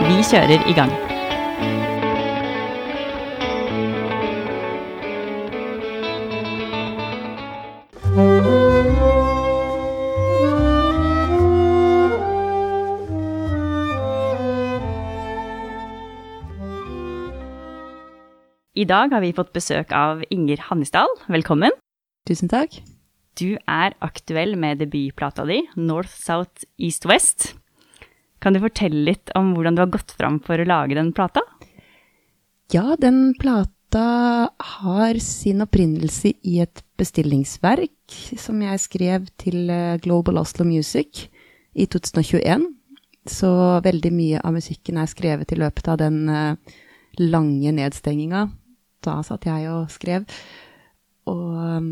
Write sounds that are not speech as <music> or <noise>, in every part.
Vi kjører i gang. I dag har vi fått besøk av Inger Hannisdal. Velkommen. Tusen takk. Du er aktuell med debutplata di, North, South, East, West. Kan du fortelle litt om hvordan du har gått fram for å lage den plata? Ja, den plata har sin opprinnelse i et bestillingsverk som jeg skrev til eh, Global Oslo Music i 2021. Så veldig mye av musikken er skrevet i løpet av den eh, lange nedstenginga. Da satt jeg og skrev. Og um,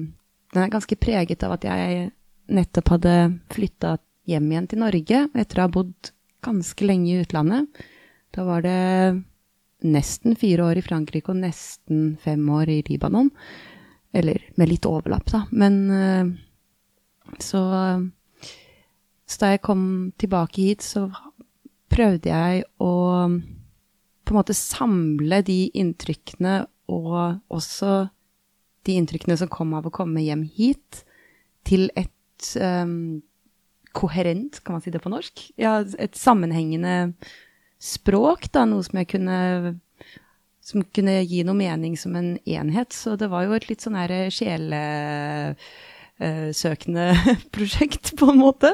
den er ganske preget av at jeg nettopp hadde flytta hjem igjen til Norge etter å ha bodd ganske lenge i utlandet. Da var det nesten fire år i Frankrike og nesten fem år i Libanon. Eller med litt overlapp, da. Men eh, så Så da jeg kom tilbake hit, så prøvde jeg å på en måte samle de inntrykkene og også de inntrykkene som kom av å komme hjem hit, til et um, koherent, kan man si det på norsk? Ja, et sammenhengende språk, da, noe som jeg kunne som kunne gi noe mening som en enhet. Så det var jo et litt sånn her sjelesøkende <laughs> prosjekt, på en måte.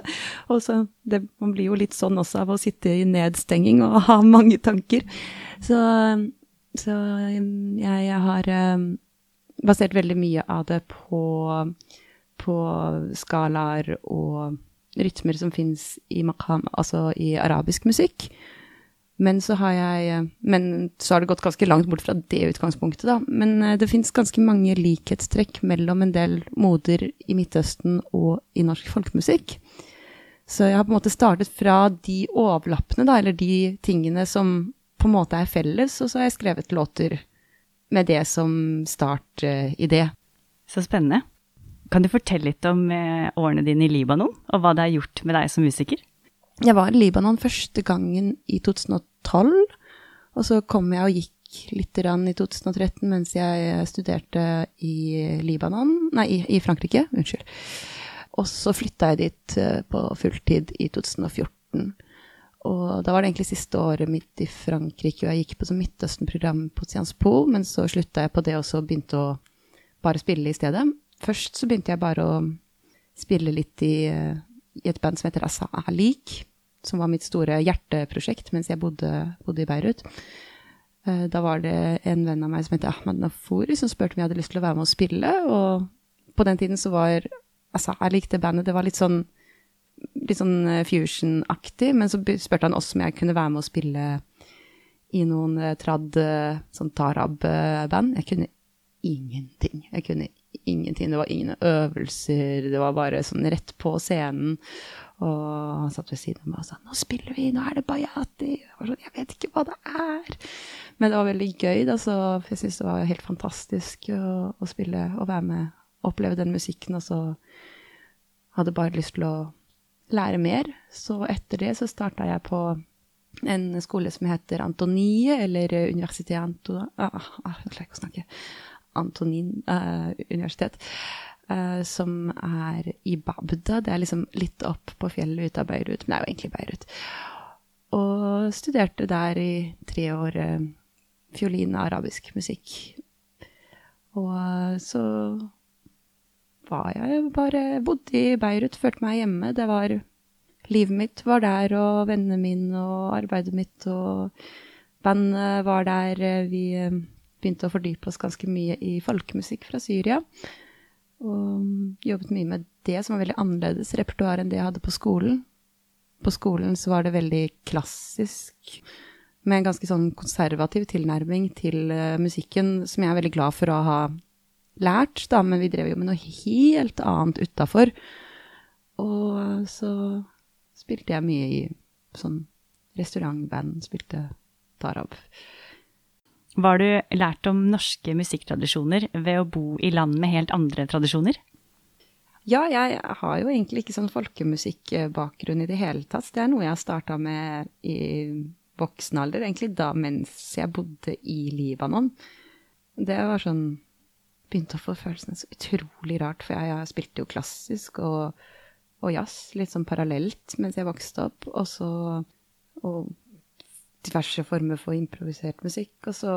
Og så det, man blir jo litt sånn også av å sitte i nedstenging og ha mange tanker. Så, så jeg, jeg, har basert veldig mye av det på, på skalaer og rytmer som fins i makam, altså i arabisk musikk. Men så har jeg Men så har det gått ganske langt bort fra det utgangspunktet, da. Men eh, det fins ganske mange likhetstrekk mellom en del moder i Midtøsten og i norsk folkemusikk. Så jeg har på en måte startet fra de overlappene, da, eller de tingene som på en måte er felles, og så har jeg skrevet låter med det som startidé. Så spennende. Kan du fortelle litt om eh, årene dine i Libanon, og hva det har gjort med deg som musiker? Jeg var i Libanon første gangen i 2012, og så kom jeg og gikk litt i 2013 mens jeg studerte i Libanon, nei, i, i Frankrike, unnskyld. Og så flytta jeg dit eh, på fulltid i 2014. Og da var det egentlig siste året mitt i Frankrike, og jeg gikk på sånn Midtøsten-program på Sciences Po, men så slutta jeg på det og så begynte å bare spille i stedet. Først så begynte jeg bare å spille litt i, i et band som heter Asa Alik, som var mitt store hjerteprosjekt mens jeg bodde, bodde, i Beirut. Eh, da var det en venn av meg som het Ahmad Nafori, som spurte om jeg hadde lyst til å være med og spille. Og på den tiden så var Asa Alik det bandet Det var litt sånn, sånn eh, fusion-aktig, men så spurte han også om jeg kunne være med og spille i noen eh, trad, sånn tarab-band. Jeg kunne ingenting. Jeg kunne ingenting. Det var ingen øvelser. Det var bare sånn rett på scenen. Og han satt ved siden av meg og sa 'Nå spiller vi, nå er det Bayati'. Jeg sånn, jeg vet ikke hva det er. Men det var veldig gøy, da, så jeg syns det var helt fantastisk å, å, spille og være med, oppleve den musikken. Og så hadde bare lyst til å lære mer. Så etter det så starta jeg på en skole som heter Antonie, eller Universitetet Anto... Ah, ah, jeg klarer ikke å snakke. Antonin uh, universitet, uh, som er i Babda. Det er liksom litt opp på fjellet ut av Beirut, men det er jo egentlig Beirut. Og studerte der i tre år uh, fiolin og arabisk musikk. Og så var jeg bare Bodde i Beirut, følte meg hjemme. Det var Livet mitt var der, og vennene mine og arbeidet mitt og bandet var der. Vi begynte å fordype oss ganske mye i folkemusikk fra Syria. Og jobbet mye med det som var veldig annerledes repertoar enn det jeg hadde på skolen. På skolen så var det veldig klassisk med en ganske sånn konservativ tilnærming til uh, musikken, som jeg er veldig glad for å ha lært, da, men vi drev jo med noe helt annet utafor. Og så spilte jeg mye i sånn restaurantband, spilte tarab. Var du lært om norske musikktradisjoner ved å bo i land med helt andre tradisjoner? Ja, jeg har jo egentlig ikke sånn folkemusikkbakgrunn i det hele tatt. Det er noe jeg har starta med i voksen alder, egentlig da mens jeg bodde i Libanon. Det var sånn Begynte å få følelsene så utrolig rart, for jeg, jeg spilte jo klassisk og, og, jazz litt sånn parallelt mens jeg vokste opp, og så Og diverse former for improvisert musikk, og så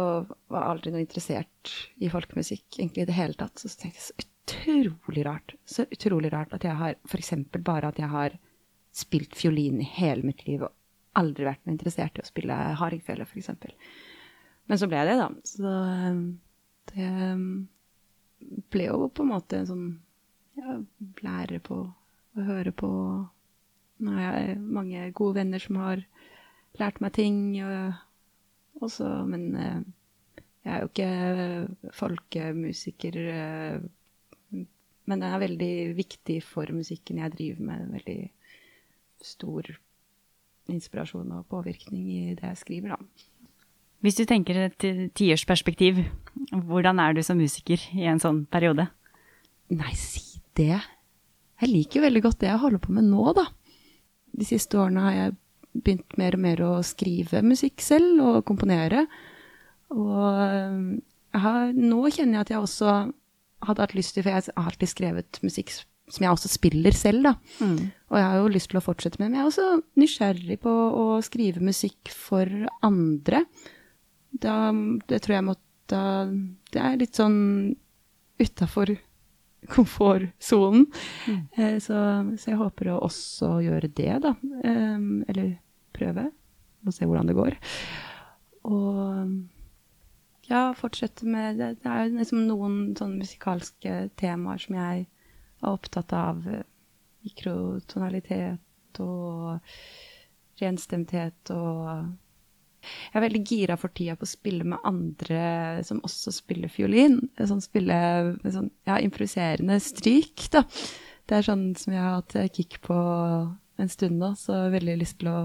var jeg aldri noe interessert i folkemusikk egentlig i det hele tatt. Så tenkte jeg så utrolig rart. Så utrolig rart at jeg har f.eks. bare at jeg har spilt fiolin i hele mitt liv og aldri vært noe interessert i å spille hardingfele, f.eks. Men så ble jeg det, da. Så um, det um, ble jo på en måte en sånn ja, lære på å høre på Nå har jeg mange gode venner som har lært meg ting, og også, men uh, jeg er jo ikke folkemusiker. Uh, men den er veldig viktig for musikken jeg driver med. Veldig stor inspirasjon og påvirkning i det jeg skriver, da. Hvis du tenker et tiårsperspektiv, hvordan er du som musiker i en sånn periode? Nei, si det. Jeg liker veldig godt det jeg holder på med nå, da. De siste årene har jeg begynt mer og mer å skrive musikk selv og komponere. Og har, nå kjenner jeg at jeg også hadde hatt lyst til, for jeg har alltid skrevet musikk som jeg også spiller selv, da. Mm. Og jeg har jo lyst til å fortsette med det. Men jeg er også nysgjerrig på å skrive musikk for andre. Da, det tror jeg måtte Det er litt sånn utafor komfortsonen. Mm. Eh, så, så, jeg håper å også gjøre det, da. Eh, eller prøve. Og se hvordan det går. Og ja, fortsette med det. Det er liksom noen sånne musikalske temaer som jeg er opptatt av mikrotonalitet og renstemthet og Jeg er veldig gira for tida på å spille med andre som også spiller fiolin. Sånn spille sånn, ja, improviserende stryk, da. Det er sånn som jeg har hatt kick på en stund nå, så jeg har veldig lyst til å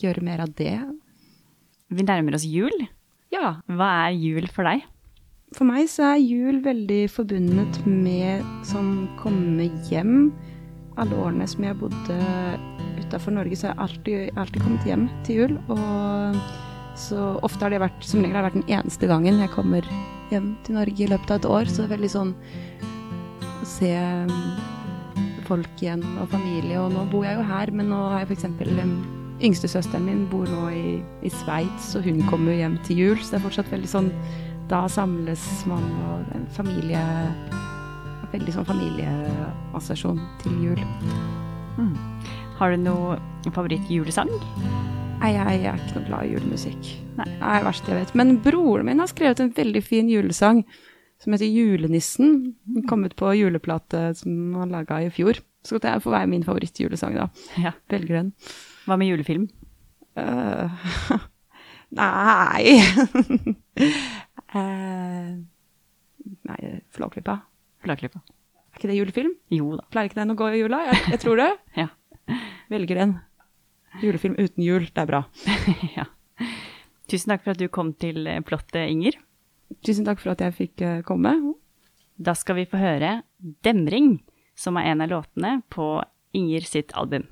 gjøre mer av det. Vi nærmer oss jul. Ja. Hva er jul for deg? For meg så er jul veldig forbundet med sånn komme hjem. Alle årene som jeg bodde utafor Norge, så har jeg alltid, alltid, kommet hjem til jul. Og så ofte har det vært, som regel har vært den eneste gangen jeg kommer hjem til Norge i løpet av et år. Så det er veldig sånn å se um, folk igjen og familie. Og nå bor jeg jo her, men nå har jeg f.eks. Yngstesøsteren min bor nå i, i Sveits, og hun kommer hjem til jul. Så det er fortsatt veldig sånn da samles man og en familie Veldig sånn familieassosiasjon til jul. Mm. Har du noe favorittjulesang? Nei, jeg er ikke noe glad i julemusikk. Nei, det er det verste jeg vet. Men broren min har skrevet en veldig fin julesang som heter Julenissen. Den kom ut på juleplate som han laga i fjor. Så det får være min favorittjulesang, da. Ja. Velger den. Hva med julefilm? Uh, <laughs> nei Uh, <laughs> nei, Flåklypa. Flåklypa. Er ikke det julefilm? Jo da. Pleier ikke den å gå i jula? Jeg, jeg tror det. <laughs> ja. Velger en. Julefilm uten jul, det er bra. ja. Tusen takk for at du kom til eh, plottet, Inger. Tusen takk for at jeg fikk komme. Da skal vi få høre 'Demring', som er en av låtene på Inger sitt album.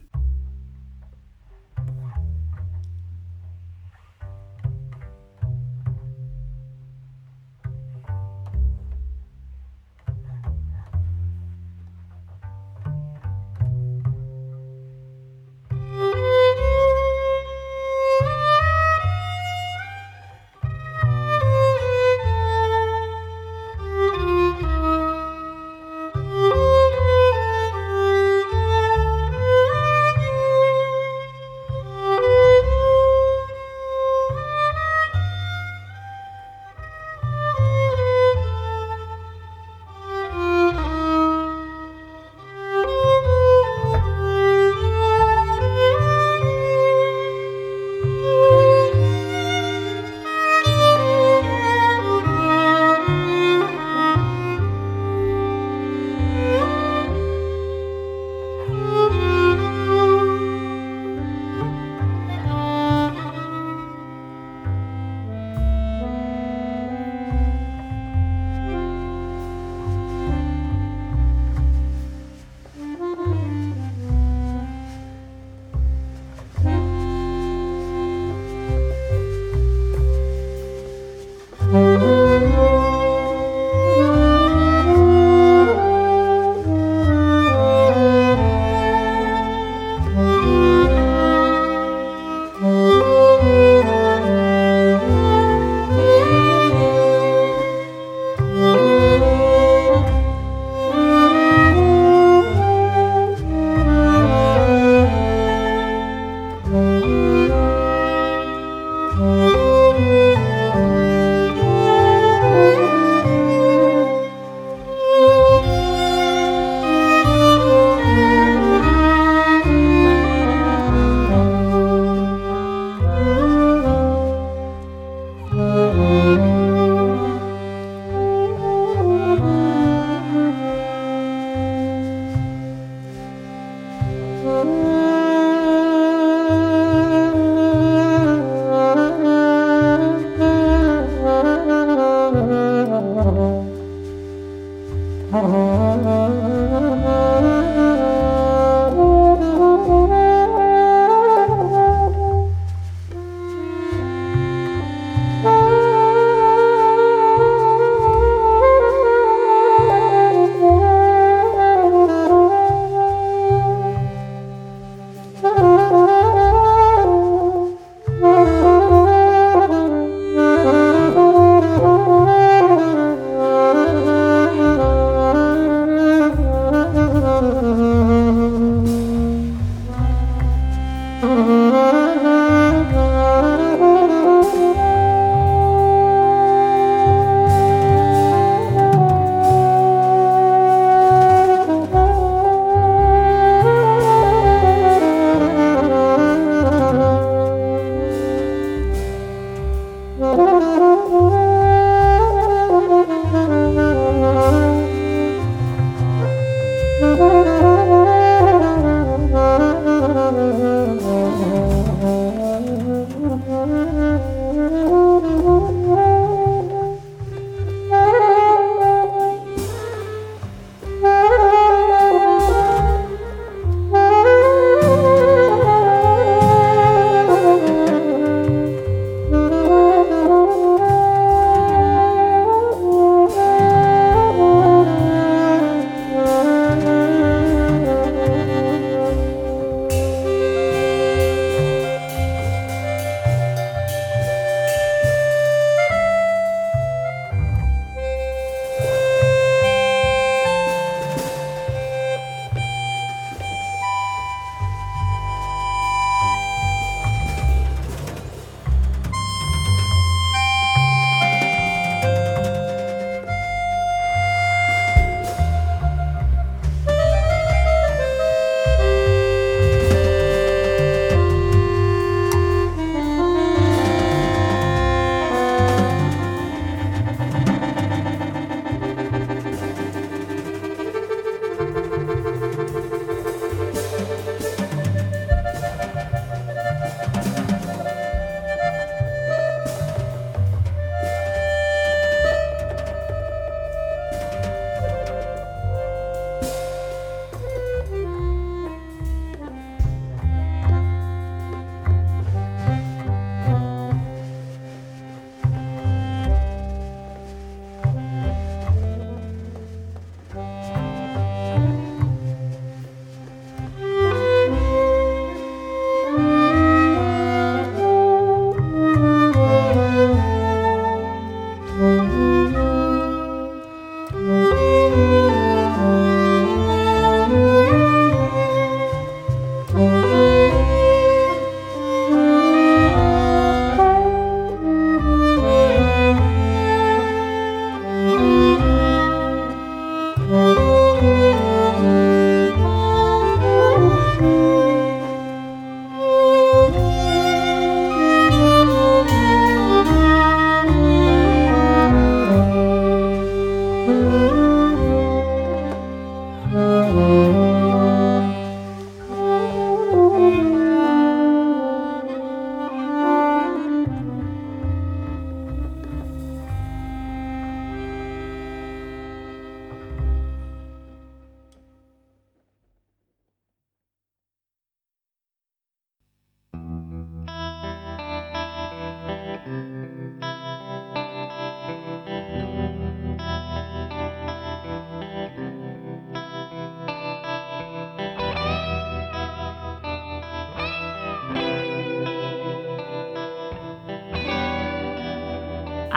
Bye.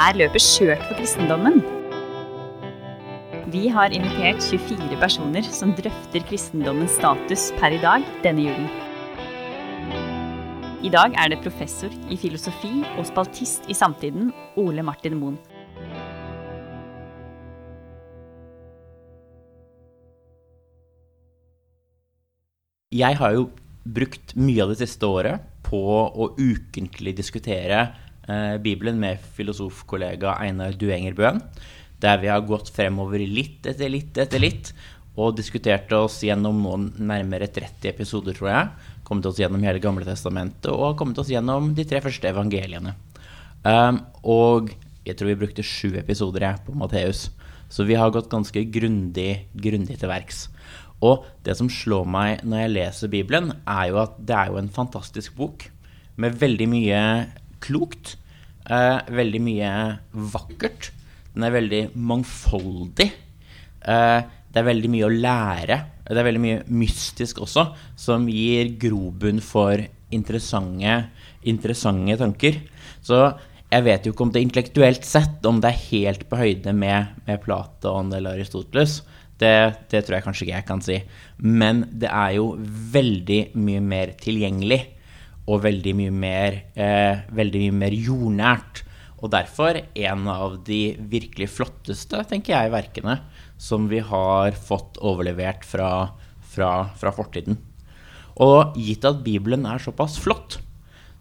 Er løpet skjørt for kristendommen? Vi har invitert 24 personer som drøfter kristendommens status per i dag denne julen. I dag er det professor i filosofi og spaltist i Samtiden, Ole Martin Moen. Jeg har jo brukt mye av det siste året på å ukentlig diskutere Bibelen med filosofkollega Einar Duenger Bøen. Der vi har gått fremover litt etter litt etter litt og diskutert oss gjennom noen nærmere 30 episoder, tror jeg. Kommet oss gjennom hele Gamle testamentet og kommet oss gjennom de tre første evangeliene. Um, og jeg tror vi brukte sju episoder jeg, på Matteus. Så vi har gått ganske grundig, grundig til verks. Og det som slår meg når jeg leser Bibelen, er jo at det er jo en fantastisk bok med veldig mye klokt. Eh, veldig mye vakkert. Den er veldig mangfoldig. Eh, det er veldig mye å lære. Det er veldig mye mystisk også, som gir grobunn for interessante, interessante tanker. Så jeg vet jo ikke om det intellektuelt sett om det er helt på høyde med, med Platon eller Aristoteles. Det, det, tror jeg kanskje ikke jeg kan si. Men det er jo veldig mye mer tilgjengelig og veldig mye mer, eh, veldig mye mer jordnært. Og derfor en av de virkelig flotteste, tenker jeg, verkene som vi har fått overlevert fra, fra, fra fortiden. Og gitt at Bibelen er såpass flott,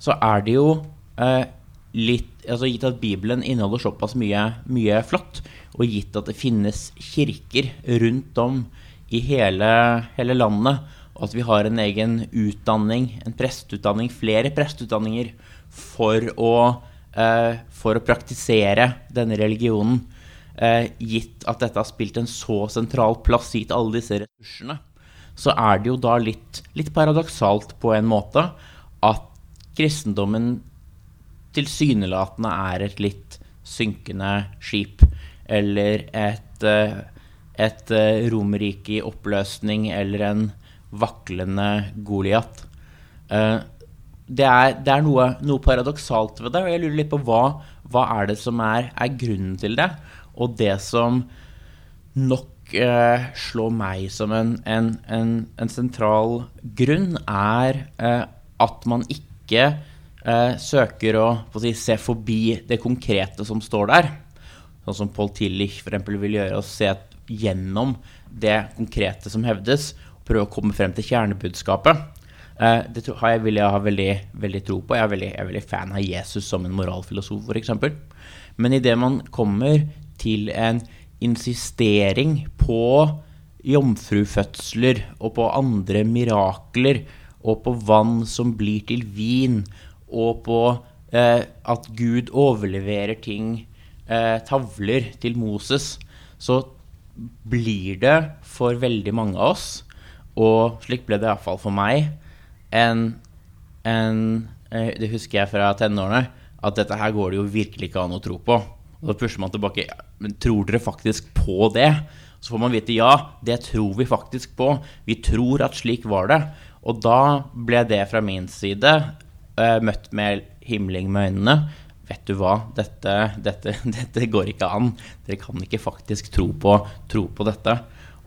så er det jo eh, litt altså Gitt at Bibelen inneholder såpass mye, mye, flott, og gitt at det finnes kirker rundt om i hele, hele landet, og at vi har en egen utdanning, en presteutdanning, flere presteutdanninger, for å, eh, for å praktisere denne religionen, eh, gitt at dette har spilt en så sentral plass, gitt alle disse ressursene, så er det jo da litt, litt paradoksalt på en måte at kristendommen tilsynelatende er et litt synkende skip, eller et, eh, et eh, romerrike i oppløsning, eller en vaklende Goliat. Eh, det er, det er noe, noe, paradoksalt ved det, og jeg lurer litt på hva, hva er det som er, er, grunnen til det. Og det som nok eh, slår meg som en, en, en, en sentral grunn, er eh, at man ikke eh, søker å, å si, se forbi det konkrete som står der. Sånn som Paul Tillich f.eks. vil gjøre, å se gjennom det konkrete som hevdes, prøve å komme frem til kjernebudskapet. Eh, det har jeg, vil jeg ha veldig, veldig tro på. Jeg er, veldig, jeg er veldig fan av Jesus som en moralfilosof, f.eks. Men idet man kommer til en insistering på jomfrufødsler og på andre mirakler og på vann som blir til vin og på eh, at Gud overleverer ting, eh, tavler, til Moses, så blir det for veldig mange av oss, og slik ble det iallfall for meg, en, en eh, Det husker jeg fra tenårene, at dette her går det jo virkelig ikke an å tro på. Og da pusher man tilbake. Men tror dere faktisk på det? Så får man vite ja, det tror vi faktisk på. Vi tror at slik var det. Og da ble det fra min side uh, møtt med himling med øynene. Vet du hva, dette, dette, <laughs> dette, går ikke an. Dere kan ikke faktisk tro på, tro på dette.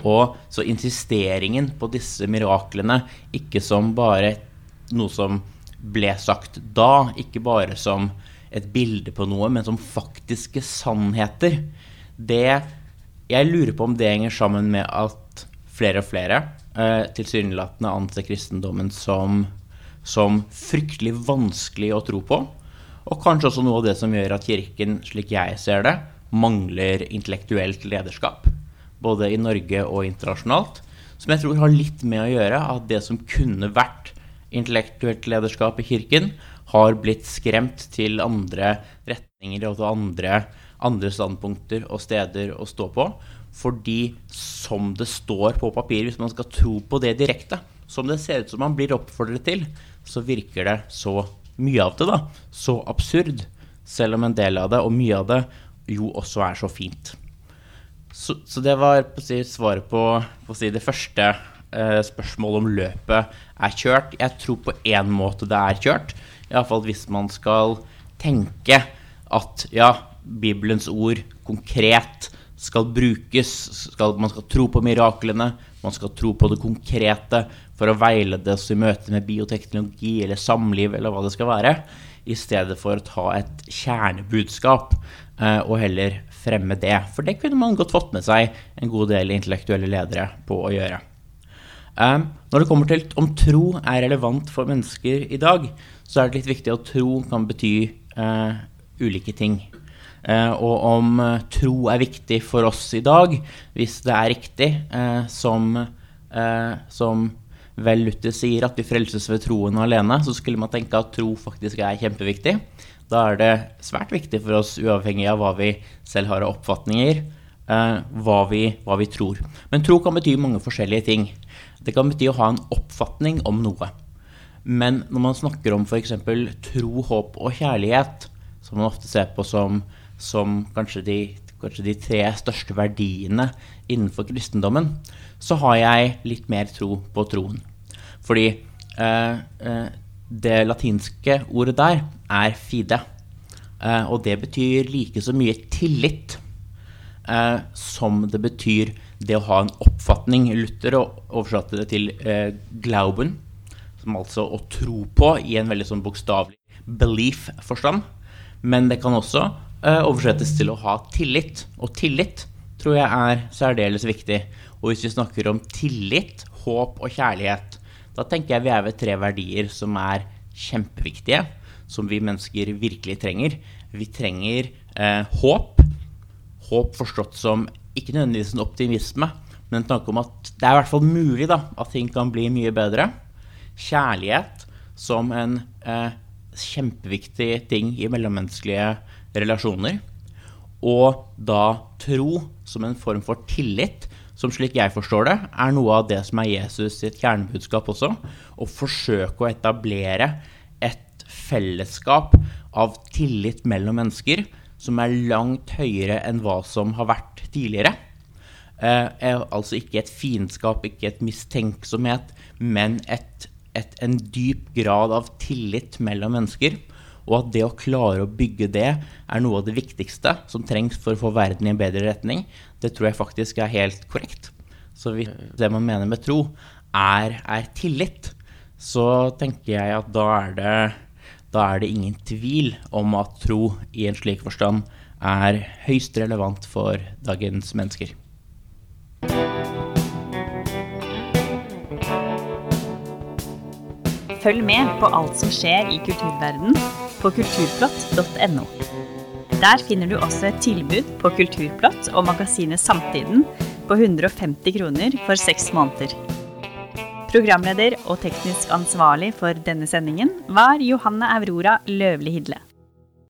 Og så insisteringen på disse miraklene, ikke som bare noe som ble sagt da, ikke bare som et bilde på noe, men som faktiske sannheter, det Jeg lurer på om det henger sammen med at flere og flere eh, tilsynelatende anser kristendommen som som fryktelig vanskelig å tro på. Og kanskje også noe av det som gjør at Kirken, slik jeg ser det, mangler intellektuelt lederskap. Både i Norge og internasjonalt. Som jeg tror har litt med å gjøre at det som kunne vært intellektuelt lederskap i Kirken, har blitt skremt til andre retninger og til andre, andre standpunkter og steder å stå på. Fordi som det står på papir, hvis man skal tro på det direkte, som det ser ut som man blir oppfordret til, så virker det så mye av det da, så absurd. Selv om en del av det, og mye av det, jo også er så fint. Så, så det var på si, svaret på, på si, det første eh, spørsmålet om løpet er kjørt. Jeg tror på én måte det er kjørt. Iallfall hvis man skal tenke at ja, Bibelens ord konkret skal brukes. Skal, man skal tro på miraklene, man skal tro på det konkrete for å veilede oss i møte med bioteknologi eller samliv eller hva det skal være, i stedet for å ta et kjernebudskap eh, og heller fremme det. For det kunne man godt fått med seg en god del intellektuelle ledere på å gjøre. Um, når det kommer til om tro er relevant for mennesker i dag, så er det litt viktig at tro kan bety uh, ulike ting. Og om tro er viktig for oss i dag, hvis det er riktig, som, som vel Luther sier at vi frelses ved troen alene, så skulle man tenke at tro faktisk er kjempeviktig. Da er det svært viktig for oss, uavhengig av hva vi selv har av oppfatninger, eh, hva, vi, hva vi tror. Men tro kan bety mange forskjellige ting. Det kan bety å ha en oppfatning om noe. Men når man snakker om f.eks. tro, håp og kjærlighet, som man ofte ser på som, som kanskje, de, kanskje, de, tre største verdiene innenfor kristendommen, så har jeg litt mer tro på troen. Fordi eh, eh, det latinske ordet der er fide. Eh, og det betyr like så mye tillit eh, som det betyr det å ha en oppfatning. Luther oversatte det til eh, glauben, som altså å tro på i en veldig sånn bokstavelig belief-forstand. Men det kan også oversettes til å ha tillit. Og tillit tror jeg er særdeles viktig. Og hvis vi snakker om tillit, håp og kjærlighet, da tenker jeg vi er ved tre verdier som er kjempeviktige, som vi mennesker virkelig trenger. Vi trenger uh, håp. Håp forstått som ikke nødvendigvis en optimisme, men en tanke om at det er i hvert fall mulig da, at ting kan bli mye bedre. Kjærlighet som en eh, kjempeviktig ting i mellommenneskelige relasjoner. Og da tro som en form for tillit, som slik jeg forstår det, er noe av det som er Jesus sitt kjernebudskap også. Å forsøke å etablere et fellesskap av tillit mellom mennesker som er langt høyere enn hva som har vært tidligere. Eh, altså ikke et fiendskap, ikke et mistenksomhet, men et et, en dyp grad av tillit mellom mennesker. Og at det å klare å bygge det er noe av det viktigste som trengs for å få verden i en bedre retning, det tror jeg faktisk er helt korrekt. Så hvis det man mener med tro, er, er tillit, så tenker jeg at da er, det, da er det ingen tvil om at tro i en slik forstand er høyst relevant for dagens mennesker. Følg med på alt som skjer i kulturverden på kulturplott.no. Der finner du også et tilbud på Kulturplott og magasinet Samtiden på 150 kroner for seks måneder. Programleder og teknisk ansvarlig for denne sendingen var Johanne Aurora Løvli Hidle.